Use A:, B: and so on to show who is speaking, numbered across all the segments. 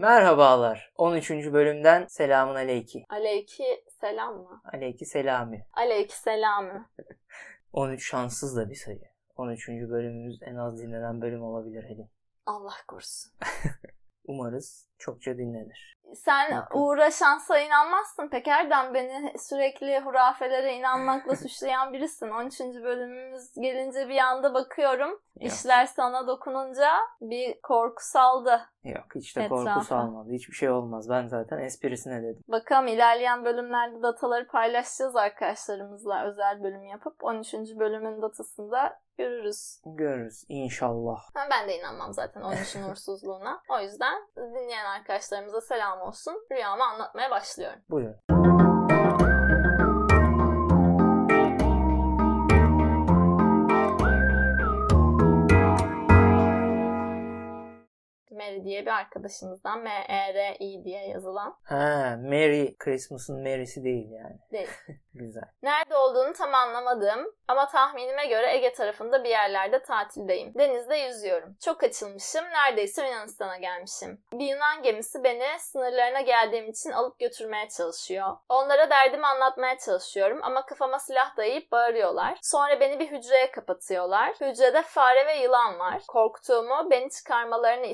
A: Merhabalar. 13. bölümden selamun aleyki.
B: Aleyki selam mı?
A: Aleyki selami.
B: Aleyki selamı.
A: 13 şanssız da bir sayı. 13. bölümümüz en az dinlenen bölüm olabilir Helin.
B: Allah korusun.
A: Umarız çokça dinlenir.
B: Sen
A: Bakın.
B: Uğur'a şansa inanmazsın pek Erdem. Beni sürekli hurafelere inanmakla suçlayan birisin. 13. bölümümüz gelince bir anda bakıyorum.
A: Yok,
B: İşler sana dokununca bir korku saldı.
A: yok hiç de korku salmadı. Hiçbir şey olmaz. Ben zaten esprisine dedim.
B: Bakalım ilerleyen bölümlerde dataları paylaşacağız arkadaşlarımızla özel bölüm yapıp 13. bölümün datasında görürüz.
A: Görürüz inşallah.
B: Ben de inanmam zaten 13'ün uğursuzluğuna. O yüzden dinleyen arkadaşlarımıza selam olsun. Rüyamı anlatmaya başlıyorum.
A: Buyurun.
B: Mary diye bir arkadaşımızdan M-E-R-I diye yazılan
A: Ha, Merry Christmas'ın Mary'si değil yani.
B: değil.
A: Güzel.
B: Nerede olduğunu tam anlamadım ama tahminime göre Ege tarafında bir yerlerde tatildeyim. Denizde yüzüyorum. Çok açılmışım. Neredeyse Yunanistan'a gelmişim. Bir Yunan gemisi beni sınırlarına geldiğim için alıp götürmeye çalışıyor. Onlara derdimi anlatmaya çalışıyorum ama kafama silah dayayıp bağırıyorlar. Sonra beni bir hücreye kapatıyorlar. Hücrede fare ve yılan var. Korktuğumu, beni çıkarmalarını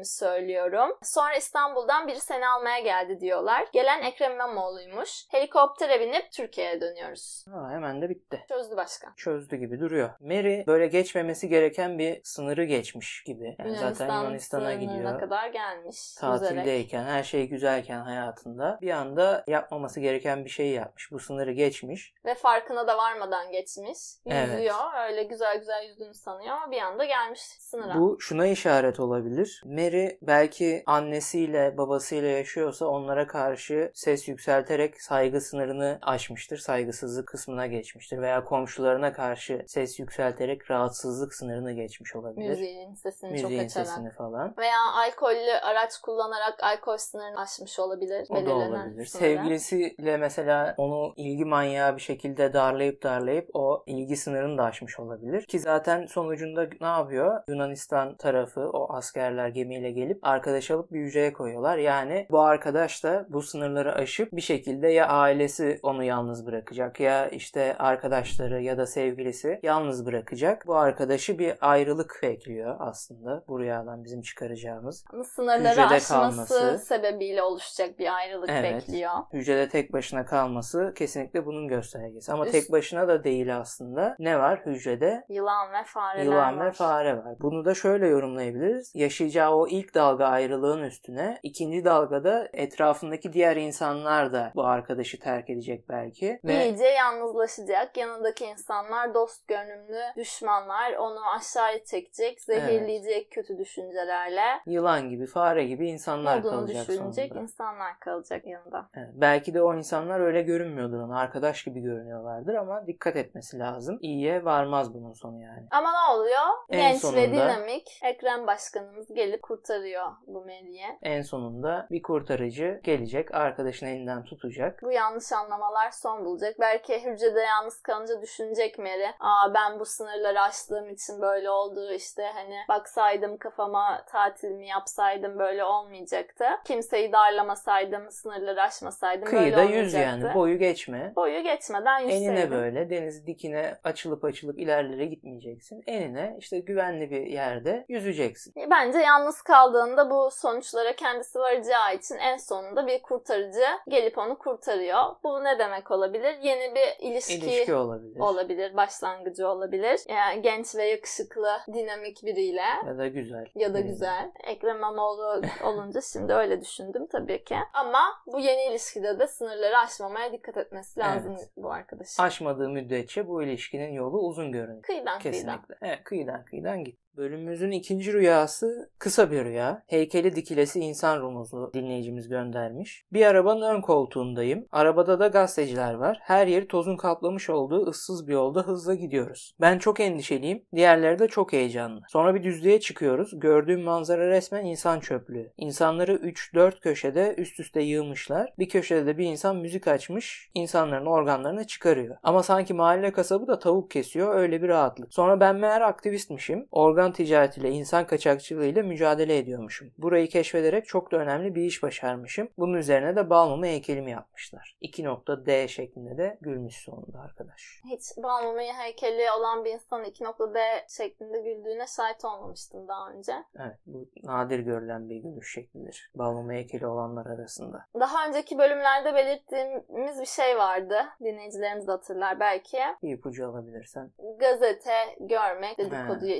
B: istediğimi söylüyorum. Sonra İstanbul'dan biri seni almaya geldi diyorlar. Gelen Ekrem İmamoğlu'ymuş. Helikoptere binip Türkiye'ye dönüyoruz.
A: Ha, hemen de bitti.
B: Çözdü başkan.
A: Çözdü gibi duruyor. Mary böyle geçmemesi gereken bir sınırı geçmiş gibi. Yani zaten Yunanistan'a gidiyor.
B: kadar gelmiş.
A: tatildeyken, her şey güzelken hayatında bir anda yapmaması gereken bir şey yapmış. Bu sınırı geçmiş.
B: Ve farkına da varmadan geçmiş.
A: Evet.
B: Yüzüyor. Öyle güzel güzel yüzdüğünü sanıyor ama bir anda gelmiş sınıra.
A: Bu şuna işaret olabilir. Mary belki annesiyle babasıyla yaşıyorsa onlara karşı ses yükselterek saygı sınırını aşmıştır. Saygısızlık kısmına geçmiştir. Veya komşularına karşı ses yükselterek rahatsızlık sınırını geçmiş olabilir.
B: Müziğin sesini
A: Müziğin
B: çok açarak.
A: sesini falan.
B: Veya alkollü araç kullanarak alkol sınırını aşmış olabilir.
A: O da olabilir.
B: sınırı.
A: Sevgilisiyle mesela onu ilgi manyağı bir şekilde darlayıp darlayıp o ilgi sınırını da aşmış olabilir. Ki zaten sonucunda ne yapıyor? Yunanistan tarafı o askerler gemiyle gelip arkadaş alıp bir hücreye koyuyorlar. Yani bu arkadaş da bu sınırları aşıp bir şekilde ya ailesi onu yalnız bırakacak ya işte arkadaşları ya da sevgilisi yalnız bırakacak. Bu arkadaşı bir ayrılık bekliyor aslında bu rüyadan bizim çıkaracağımız.
B: Ama Sınırları aşması
A: kalması.
B: sebebiyle oluşacak bir ayrılık
A: Evet.
B: bekliyor.
A: hücrede tek başına kalması kesinlikle bunun göstergesi. Ama
B: Üst-
A: tek başına da değil aslında. Ne var hücrede?
B: Yılan ve fareler
A: Yılan
B: var.
A: ve fare var. Bunu da şöyle yorumlayabiliriz. Yaşayacağı o ilk dalga ayrılığın üstüne ikinci dalgada etrafındaki diğer insanlar da bu arkadaşı terk edecek belki. Ve
B: İyice yalnızlaşacak. Yanındaki insanlar dost görünümlü düşmanlar. Onu aşağıya çekecek, zehirleyecek kötü düşüncelerle.
A: yılan gibi, fare gibi insanlar
B: olduğunu
A: kalacak
B: düşünecek
A: sonunda.
B: insanlar kalacak yanında.
A: Evet, belki de o insanlar öyle görünmüyordur ona. Arkadaş gibi görünüyorlardır ama dikkat etmesi lazım. İyiye varmaz bunun sonu yani.
B: Ama ne oluyor?
A: En
B: Genç ve
A: sonunda-
B: dinamik Ekrem Başkanımız gelip kurtarıyor bu Mary'i.
A: En sonunda bir kurtarıcı gelecek, arkadaşın elinden tutacak.
B: Bu yanlış anlamalar son bulacak. Belki hücrede yalnız kalınca düşünecek Mary. Aa ben bu sınırları aştığım için böyle oldu. İşte hani baksaydım kafama tatil mi yapsaydım böyle olmayacaktı. Kimseyi darlamasaydım, sınırları aşmasaydım böyle
A: Kıyıda
B: olmayacaktı.
A: yüz yani, boyu geçme.
B: Boyu geçmeden yüzseydim.
A: Enine böyle deniz dikine açılıp açılıp ilerlere gitmeyeceksin. Enine işte güvenli bir yerde yüzeceksin.
B: Bence yalnız kaldığında bu sonuçlara kendisi varacağı için en sonunda bir kurtarıcı gelip onu kurtarıyor. Bu ne demek olabilir? Yeni bir ilişki,
A: İlişki olabilir.
B: olabilir, başlangıcı olabilir. Yani genç ve yakışıklı, dinamik biriyle
A: Ya da güzel.
B: ya da
A: Hmm.
B: güzel. Ekrem İmamoğlu olunca şimdi öyle düşündüm tabii ki. Ama bu yeni ilişkide de sınırları aşmamaya dikkat etmesi lazım
A: Evet.
B: bu arkadaşın.
A: Aşmadığı müddetçe bu ilişkinin yolu uzun görünüyor.
B: Kıyıdan kıyıdan.
A: Kesinlikle. Evet, kıyıdan kıyıdan git. Bölümümüzün ikinci rüyası kısa bir rüya. Heykeli dikilesi insan rumuzlu dinleyicimiz göndermiş. Bir arabanın ön koltuğundayım. Arabada da gazeteciler var. Her yeri tozun kaplamış olduğu ıssız bir yolda hızla gidiyoruz. Ben çok endişeliyim. Diğerleri de çok heyecanlı. Sonra bir düzlüğe çıkıyoruz. Gördüğüm manzara resmen insan çöplüğü. İnsanları 3-4 köşede üst üste yığmışlar. Bir köşede de bir insan müzik açmış. insanların organlarını çıkarıyor. Ama sanki mahalle kasabı da tavuk kesiyor. Öyle bir rahatlık. Sonra ben meğer aktivistmişim. Organ organ ticaretiyle, insan kaçakçılığıyla mücadele ediyormuşum. Burayı keşfederek çok da önemli bir iş başarmışım. Bunun üzerine de Balmum'a heykelimi yapmışlar. 2.D şeklinde de gülmüş sonunda arkadaş.
B: Hiç Balmum'un heykeli olan bir insanın 2.D şeklinde güldüğüne şahit olmamıştım daha önce.
A: Evet bu nadir görülen bir gülüş şeklidir. Balmum heykeli olanlar arasında.
B: Daha önceki bölümlerde belirttiğimiz bir şey vardı. Dinleyicilerimiz hatırlar belki.
A: Bir ipucu alabilirsen.
B: Gazete görmek dedikoduya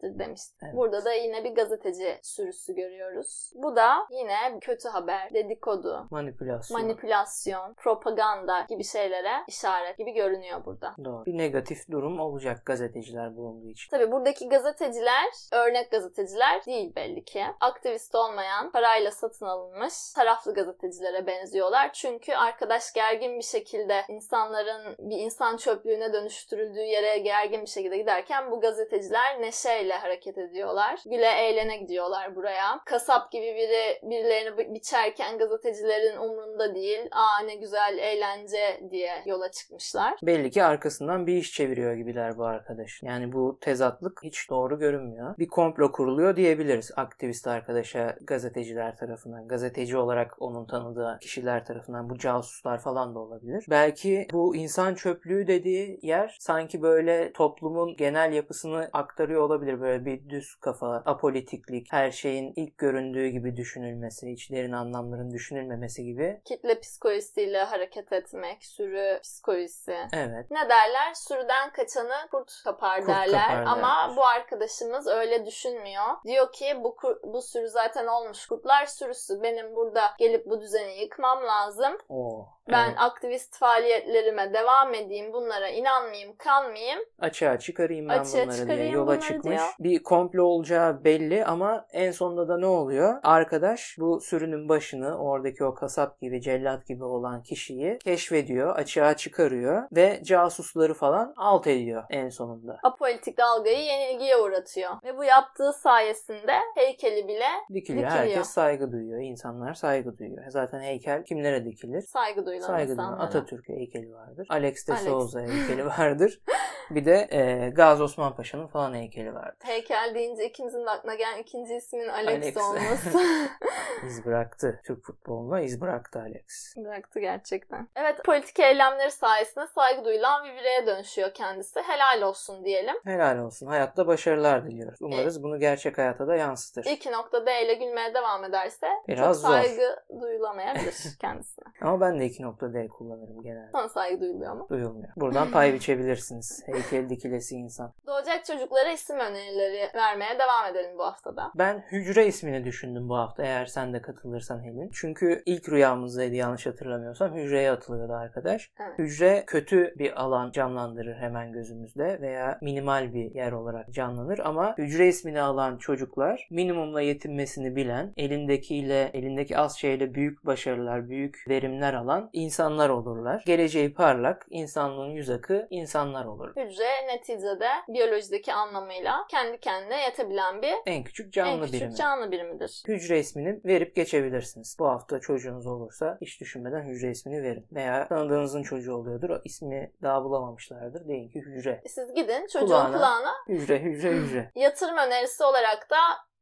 B: işarettir demiştik.
A: Evet.
B: Burada da yine bir gazeteci sürüsü görüyoruz. Bu da yine kötü haber, dedikodu,
A: Manipülasyon.
B: manipülasyon, propaganda gibi şeylere işaret gibi görünüyor burada.
A: Doğru. Bir negatif durum olacak gazeteciler bulunduğu için.
B: Tabi buradaki gazeteciler örnek gazeteciler değil belli ki. Aktivist olmayan, parayla satın alınmış taraflı gazetecilere benziyorlar. Çünkü arkadaş gergin bir şekilde insanların bir insan çöplüğüne dönüştürüldüğü yere gergin bir şekilde giderken bu gazeteciler neşeyle hareket ediyorlar. Güle eğlene gidiyorlar buraya. Kasap gibi biri birilerini bi- biçerken gazetecilerin umrunda değil. Aa ne güzel eğlence diye yola çıkmışlar.
A: Belli ki arkasından bir iş çeviriyor gibiler bu arkadaş. Yani bu tezatlık hiç doğru görünmüyor. Bir komplo kuruluyor diyebiliriz aktivist arkadaşa gazeteciler tarafından. Gazeteci olarak onun tanıdığı kişiler tarafından. Bu casuslar falan da olabilir. Belki bu insan çöplüğü dediği yer sanki böyle toplumun genel yapısını aktarıyor olabilir. Böyle bir düz kafa, apolitiklik, her şeyin ilk göründüğü gibi düşünülmesi, içlerin anlamların düşünülmemesi gibi.
B: Kitle psikolojisiyle hareket etmek, sürü psikolojisi.
A: Evet.
B: Ne derler? Sürüden kaçanı kurt kapar
A: Kurt
B: derler.
A: kapar
B: Ama
A: derler.
B: bu arkadaşımız öyle düşünmüyor. Diyor ki bu bu sürü zaten olmuş kurtlar sürüsü. Benim burada gelip bu düzeni yıkmam lazım.
A: Oo.
B: Ben
A: evet.
B: aktivist faaliyetlerime devam edeyim. Bunlara inanmayayım, kanmayayım.
A: açığa çıkarayım ben
B: Açığa
A: bunları diye
B: çıkarayım
A: yola
B: bunları
A: çıkmış.
B: diyor.
A: Bir komplo olacağı belli ama en sonunda da ne oluyor? Arkadaş bu sürünün başını oradaki o kasap gibi cellat gibi olan kişiyi keşfediyor, açığa çıkarıyor ve casusları falan alt ediyor en sonunda.
B: Apolitik dalgayı yenilgiye uğratıyor. Ve bu yaptığı sayesinde heykeli bile
A: Dikiliyor.
B: Dikiliyor.
A: Herkes saygı duyuyor. insanlar saygı duyuyor. Zaten heykel kimlere dikilir?
B: saygı duyulan
A: Saygı duyulan
B: insanlara.
A: Atatürk'e heykeli vardır. Alex de
B: Alex.
A: Souza heykeli vardır. Bir de e, Gazi Osman Paşa'nın falan heykeli vardır.
B: Heykel deyince ikimizin de aklına gelen ikinci isminin Alex,
A: Alex.
B: olması.
A: İz bıraktı. Türk futboluna iz bıraktı Alex.
B: Bıraktı gerçekten. Evet politik eylemleri sayesinde saygı duyulan bir bireye dönüşüyor kendisi. Helal olsun diyelim.
A: Helal olsun. Hayatta başarılar diliyoruz. Umarız bunu gerçek hayata da yansıtır.
B: İki nokta D ile gülmeye devam ederse
A: Biraz
B: çok
A: zor.
B: saygı duyulamayabilir kendisine.
A: Ama ben de 2.D kullanırım genelde.
B: Sana saygı duyuluyor mu?
A: Duyulmuyor. Buradan pay biçebilirsiniz. Heykel dikilesi insan.
B: Doğacak çocuklara isim önerileri vermeye devam edelim bu haftada.
A: Ben hücre ismini düşündüm bu hafta eğer sen de katılırsan Helin. Çünkü ilk rüyamızdaydı yanlış hatırlamıyorsam. Hücreye atılıyordu arkadaş.
B: Evet.
A: Hücre kötü bir alan canlandırır hemen gözümüzde veya minimal bir yer olarak canlanır ama hücre ismini alan çocuklar minimumla yetinmesini bilen, elindekiyle, elindeki az şeyle büyük başarılar, büyük verimler alan insanlar olurlar. Geleceği parlak, insanlığın yüz akı insanlar olur.
B: Hücre neticede biyolojideki anlamıyla kendi kendine yetebilen bir
A: En küçük canlı
B: en küçük
A: birimi.
B: canlı birimidir.
A: Hücre ismini verip geçebilirsiniz. Bu hafta çocuğunuz olursa hiç düşünmeden hücre ismini verin. Veya tanıdığınızın çocuğu oluyordur. O ismi daha bulamamışlardır. Deyin ki hücre.
B: Siz gidin çocuğun
A: Kulağına.
B: kulağına
A: Hücre, hücre, hücre.
B: yatırım önerisi olarak da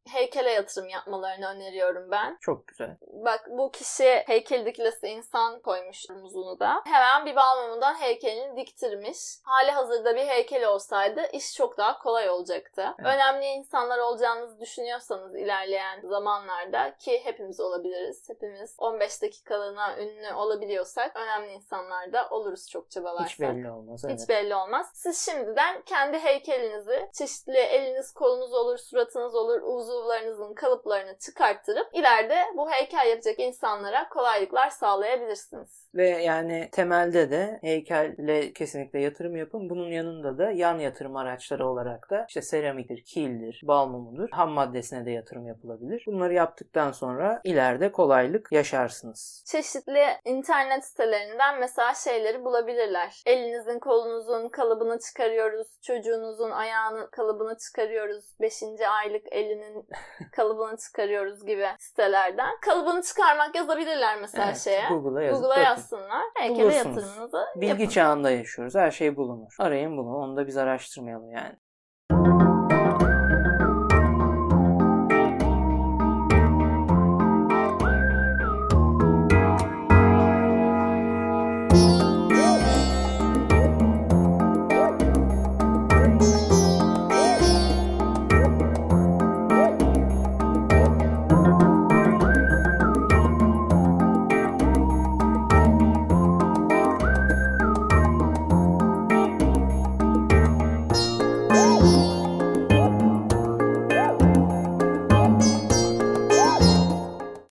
B: heykele yatırım yapmalarını öneriyorum ben.
A: Çok güzel.
B: Bak bu kişi heykel dikilesi insan koymuş omuzunu da. Hemen bir balmumundan heykelini diktirmiş. Hali hazırda bir heykel olsaydı iş çok daha kolay olacaktı.
A: Evet.
B: Önemli insanlar olacağınızı düşünüyorsanız ilerleyen zamanlarda ki hepimiz olabiliriz. Hepimiz 15 dakikalığına ünlü olabiliyorsak önemli insanlar da oluruz çok çabalarsak.
A: Hiç belli olmaz. Evet.
B: Hiç belli olmaz. Siz şimdiden kendi heykelinizi çeşitli eliniz kolunuz olur, suratınız olur, uzuvlarınızın kalıplarını çıkarttırıp ileride bu heykel yapacak insanlara kolaylıklar sağlayabilirsiniz.
A: Ve yani temelde de heykelle kesinlikle yatırım yapın. Bunun yanında da yan yatırım araçları olarak da işte seramiktir, kildir, bal mumudur. Ham maddesine de yatırım yapılabilir. Bunları yaptıktan sonra ileride kolaylık yaşarsınız.
B: Çeşitli internet sitelerinden mesela şeyleri bulabilirler. Elinizin kolunuzun kalıbını çıkarıyoruz, çocuğunuzun ayağının kalıbını çıkarıyoruz, 5. aylık elinin kalıbını çıkarıyoruz gibi sitelerden. Kalıbını çıkarmak yazabilirler mesela
A: Evet,
B: şeye.
A: Google'a yazıp
B: Google'a yazsınlar. Heykele
A: Bulursunuz.
B: yatırımınızı
A: Bilgi
B: yapın.
A: çağında yaşıyoruz. Her şey bulunur. Arayın bunu. Onu da biz araştırmayalım yani.